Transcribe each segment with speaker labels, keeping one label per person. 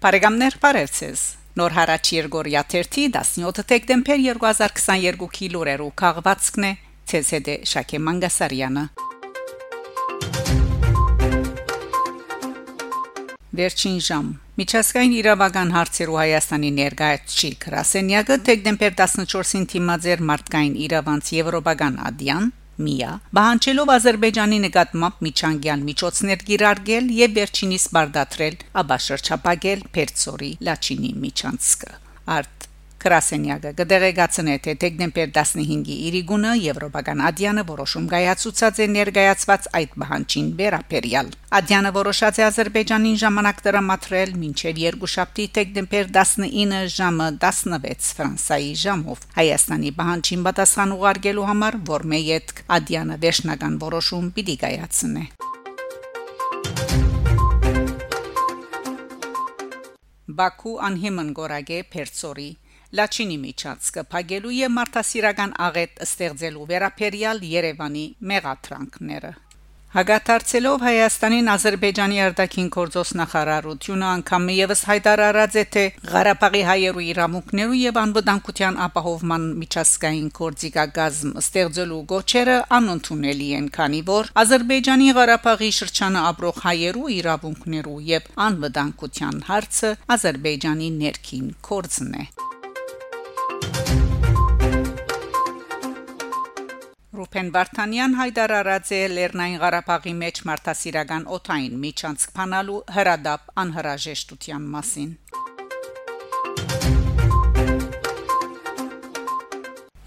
Speaker 1: Բարեկամներ Փարեվցես Նոր հարաճ Երգորիա 17 դեկտեմբեր 2022-ի լուրերով քաղվածքն է ՑՍԴ Շակե Մանգասարյանը Վերջին ժամ Միջազգային իրավական հարցերու Հայաստանի ներկայացուցիչ Գրասենյակը դեկտեմբեր 14-ին թիմաձեր մարդկային իրավանց եվրոպական ադյան Միա բանջելով Ադրբեջանի նկատմամբ միջանկյալ միջոցներ գիրարգել եւ վերջինիս բարդատրել, ապա շրջապագել Պերցորի Լաչինի միջանցքը արտ Կրասենյակը կդեղեկացնե թե դեկտեմբեր 15-ի Իրիգունը Եվրոպական ադյանը որոշում կայացուցած է ներկայացված այդ բանջին վերապերյալ։ Ադյանը որոշած է Ադրբեջանին ժամանակ տրամադրել մինչև երկուշաբթի դեկտեմբեր 19-ը ժամը 16 Ֆրանսայի ժամով Հայաստանի բանջին պատասխան ուղարկելու համար, որ մեյետ ադյանը վերջնական որոշում պիտի կայացնե։ Բաքու անհիմն գորագե Պերցորի Լաչինի միջանցքը փագելու եւ մարդասիրական աղետ ստեղծելու վերապերյալ Երևանի մեղատրանքները Հագաթարցելով Հայաստանին Ադրբեջանի արտաքին գործոս նախարարությունը անգամ եւս հայտարարած է թե Ղարաբաղի հայերու իրավունքներու եւ անվտանգության ապահովման միջազգային կորձիկագազմ ստեղծելու գոչերը անընդունելի են, քանի որ Ադրբեջանի Ղարաբաղի շրջանը ապրող հայերու իրավունքներու եւ անվտանգության հարցը Ադրբեջանի ներքին կորձն է։ Ռուփեն Վարդանյան հայտարարած է Լեռնային Ղարաբաղի մեջ մարդասիրական օթային միջանցք փանալու հրադապ անհրաժեշտության մասին։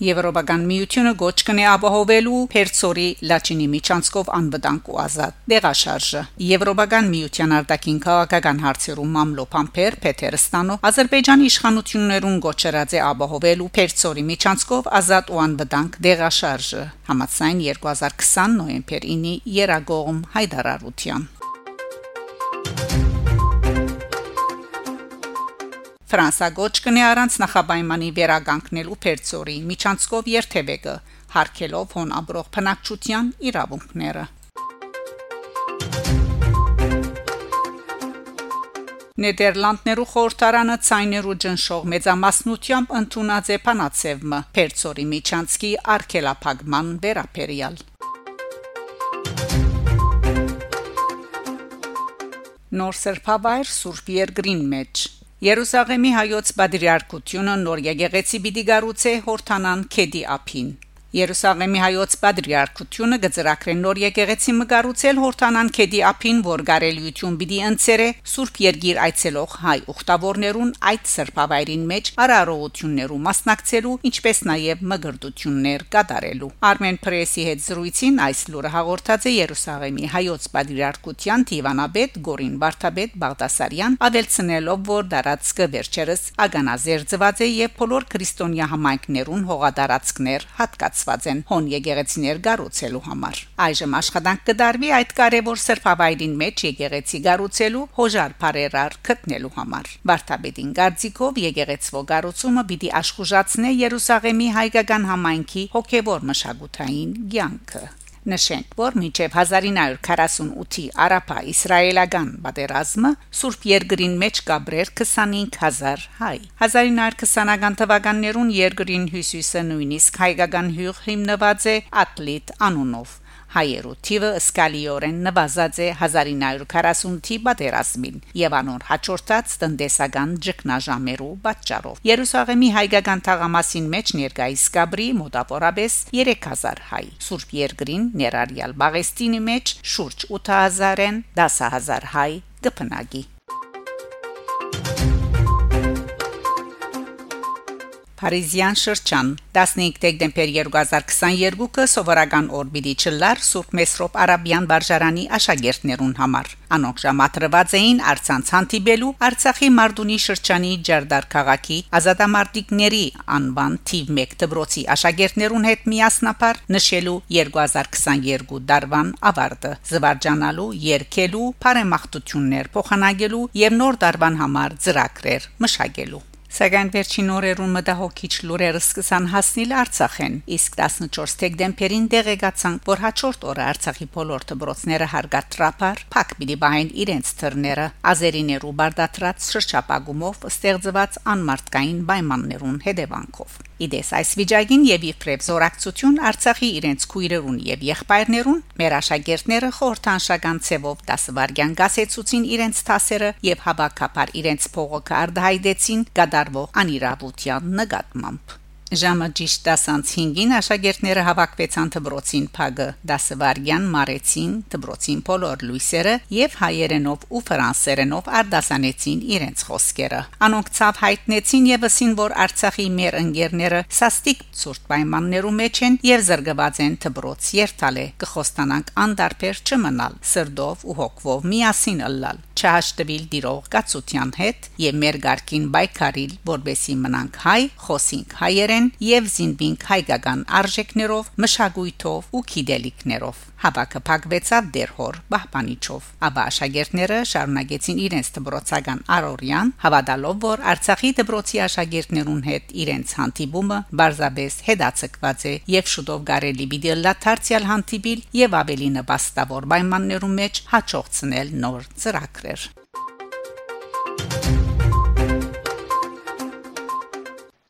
Speaker 1: Եվրոպական միությունը գոչ կնե ապահովելու Պերցորի Լաչինի միջանցքով անվտանգ ու ազատ դեղաշարժը։ Եվրոպական միության արտաքին քաղաքական հարցերում մամլոփամփեր Պետերստանո Ադրբեջանի իշխանություններուն գոչրած է ապահովելու Պերցորի միջանցքով ազատ ու անվտանգ դեղաշարժը։ Համացայն 2020 նոյեմբեր 9-ի Երագողմ հայդարարության Ֆրանսա գոչ կնի առանց նախապայմանի վերագանքնելու Պերցորի միջանցքով երթևեկը հարկելով հոն աբրող փնակչության իրավունքները Նեդերլանդներու խորհրդարանը ցայներու ջնշող մեծամասնությամբ ընդունած է փանացևը Պերցորի միջանցքի արկելափակման վերապերյալ Նոր սրբավայր Սուրբ Երգրին մեջ Երուսաղեմի հայոց բադրիարքությունը նոր եկեղեցի պիտի գառուցե հորթանան քեդի ափին Երուսաղեմի հայոց պատրիարքությունը գծրակրեն նոր եկեղեցի մգառուցել հորթանան քեդի ափին, որ գարելյություն պիտի ընծերը Սուրբ Երգիր այցելող հայ ուխտավորներուն այդ սրբավայրին մեջ արարողություններու մասնակցելու, ինչպես նաև մգրտություններ կատարելու։ Armen Press-ի հետ զրույցին այս լուրը հաղորդած է Երուսաղեմի հայոց պատրիարքության Տիվանաբեդ Գորին Վարդապետ Բաղդասարյան, ավելցնելով, որ դարածքը վերջերս ագանազերծված է եւ բոլոր քրիստոնյա համայնքներուն հողադարածքներ հատկաց ստացված են հոն եկեղեցիներ գառուցելու համար։ Այժմ աշխատանք կդարվի այդ կարևոր սրբավայրին մեջ եկեղեցի գառուցելու հոժար բարերար գտնելու համար։ Վարդապետին Գարձիկով եկեղեցվո գառուցումը պիտի աշխուժացնե Երուսաղեմի հայկական համայնքի հոգևոր մշակութային ցանկը։ Նշենք, որ մինչև 1948-ի Արաբա-իսրայելական պատերազմը Սուրբ Երգրին մեջ կաբրեր 25000 հայ։ 1920-ական թվականներուն Երգրին հյուսիսը նույնիսկ հայկական հյուղ հիմնված է Ատլիտ անունով հայերու թիվը սկալիորեն նվազած է 1940-ի պատերազմին եւ անոր հաջորդած տնտեսական ճգնաժամերու պատճառով Երուսաղեմի հայկական թաղամասին մեջ ներկայիս կաբրի մոտավորապես 3000 հայ Սուրբ Երգրին ներառյալ Բաղեստինի մեջ շուրջ 8000-ն 10000 հայ դպնագի Փարիզյան շրջան 15 դեկտեմբեր 2022-ը սովորական օրբիդի չլար Սուրբ Մեսրոպ Արաբյան վարժարանի աշակերտներուն համար։ Անոնք ժամատրված էին արցանց հանդիպելու Արցախի Մարդունի շրջանի Ջարդար քաղաքի ազատամարտիկների անվան թիվ 1 դբրոցի աշակերտներուն հետ միասնապար նշելու 2022 դարվան ավարտը, զվարճանալու, երկելու, բարեմաղթություններ փոխանցելու եւ նոր դարվան համար ծրագրեր մշակելու Սակայն վերջին օրերուն մտահոգիչ լուրերը սկսան հասնել Արցախեն իսկ 14 դեկտեմբերին դեղեկացան որ հաջորդ օրը Արցախի բոլոր դբրոցները հարգատրապար փակ պիտի բային իրենց թռները ազերիներու բարդատրած շրջապագումով ստեղծված անմարտկային պայմաններուն հետևանքով Իդես այս վիճակին եւ իբրև զորակցություն Արցախի իրենց քույրերուն եւ եղբայրներուն մեր աշակերտները խորհրդանշական ցևով 10 վարգյան գասեցուցին իրենց տասերը եւ հավաքապար իրենց փողոքը արդահայտեցին գդարվող անիրավության նկատմամբ Ժամը ճիշտ 10:05-ին աշակերտները հավաքվեցան դբրոցին Փագը դասվարյան մարեցին դբրոցին բոլոր լույսերը եւ հայերենով ու ֆրանսերենով արդասանեցին իրենց խոսքերը անոնք ցավ հայտնեցին եւ ասին որ Արցախի մեր ընկերները սաստիկ ցուրտ պայմաններու մեջ են եւ զրկված են դբրոց երթալե կխոստանանք անդարբեր չմնալ սրդով ու հոգվով միասին ըլլալ չհաշտվել դիրող գացության հետ եւ մեր ղարքին բայկարիլ որբեսի մնանք հայ խոսինք հայերեն եւ զինվինք հայկական արժեքներով մշակույթով ու գիտելիքներով հավաքը փակվեցավ դերհոր բահբանիչով ապա աշակերտները շարունակեցին իրենց դբրոցական արորյան հավատալով որ արցախի դբրոցի աշակերտներուն հետ իրենց հանդիպումը բարձաբես հետացկված է եւ շուտով գարելի պիտի լաթարցիալ հանդիպիլ եւ ավելի նպաստավոր պայմաններում մեջ հաջողցնել նոր ծրագրեր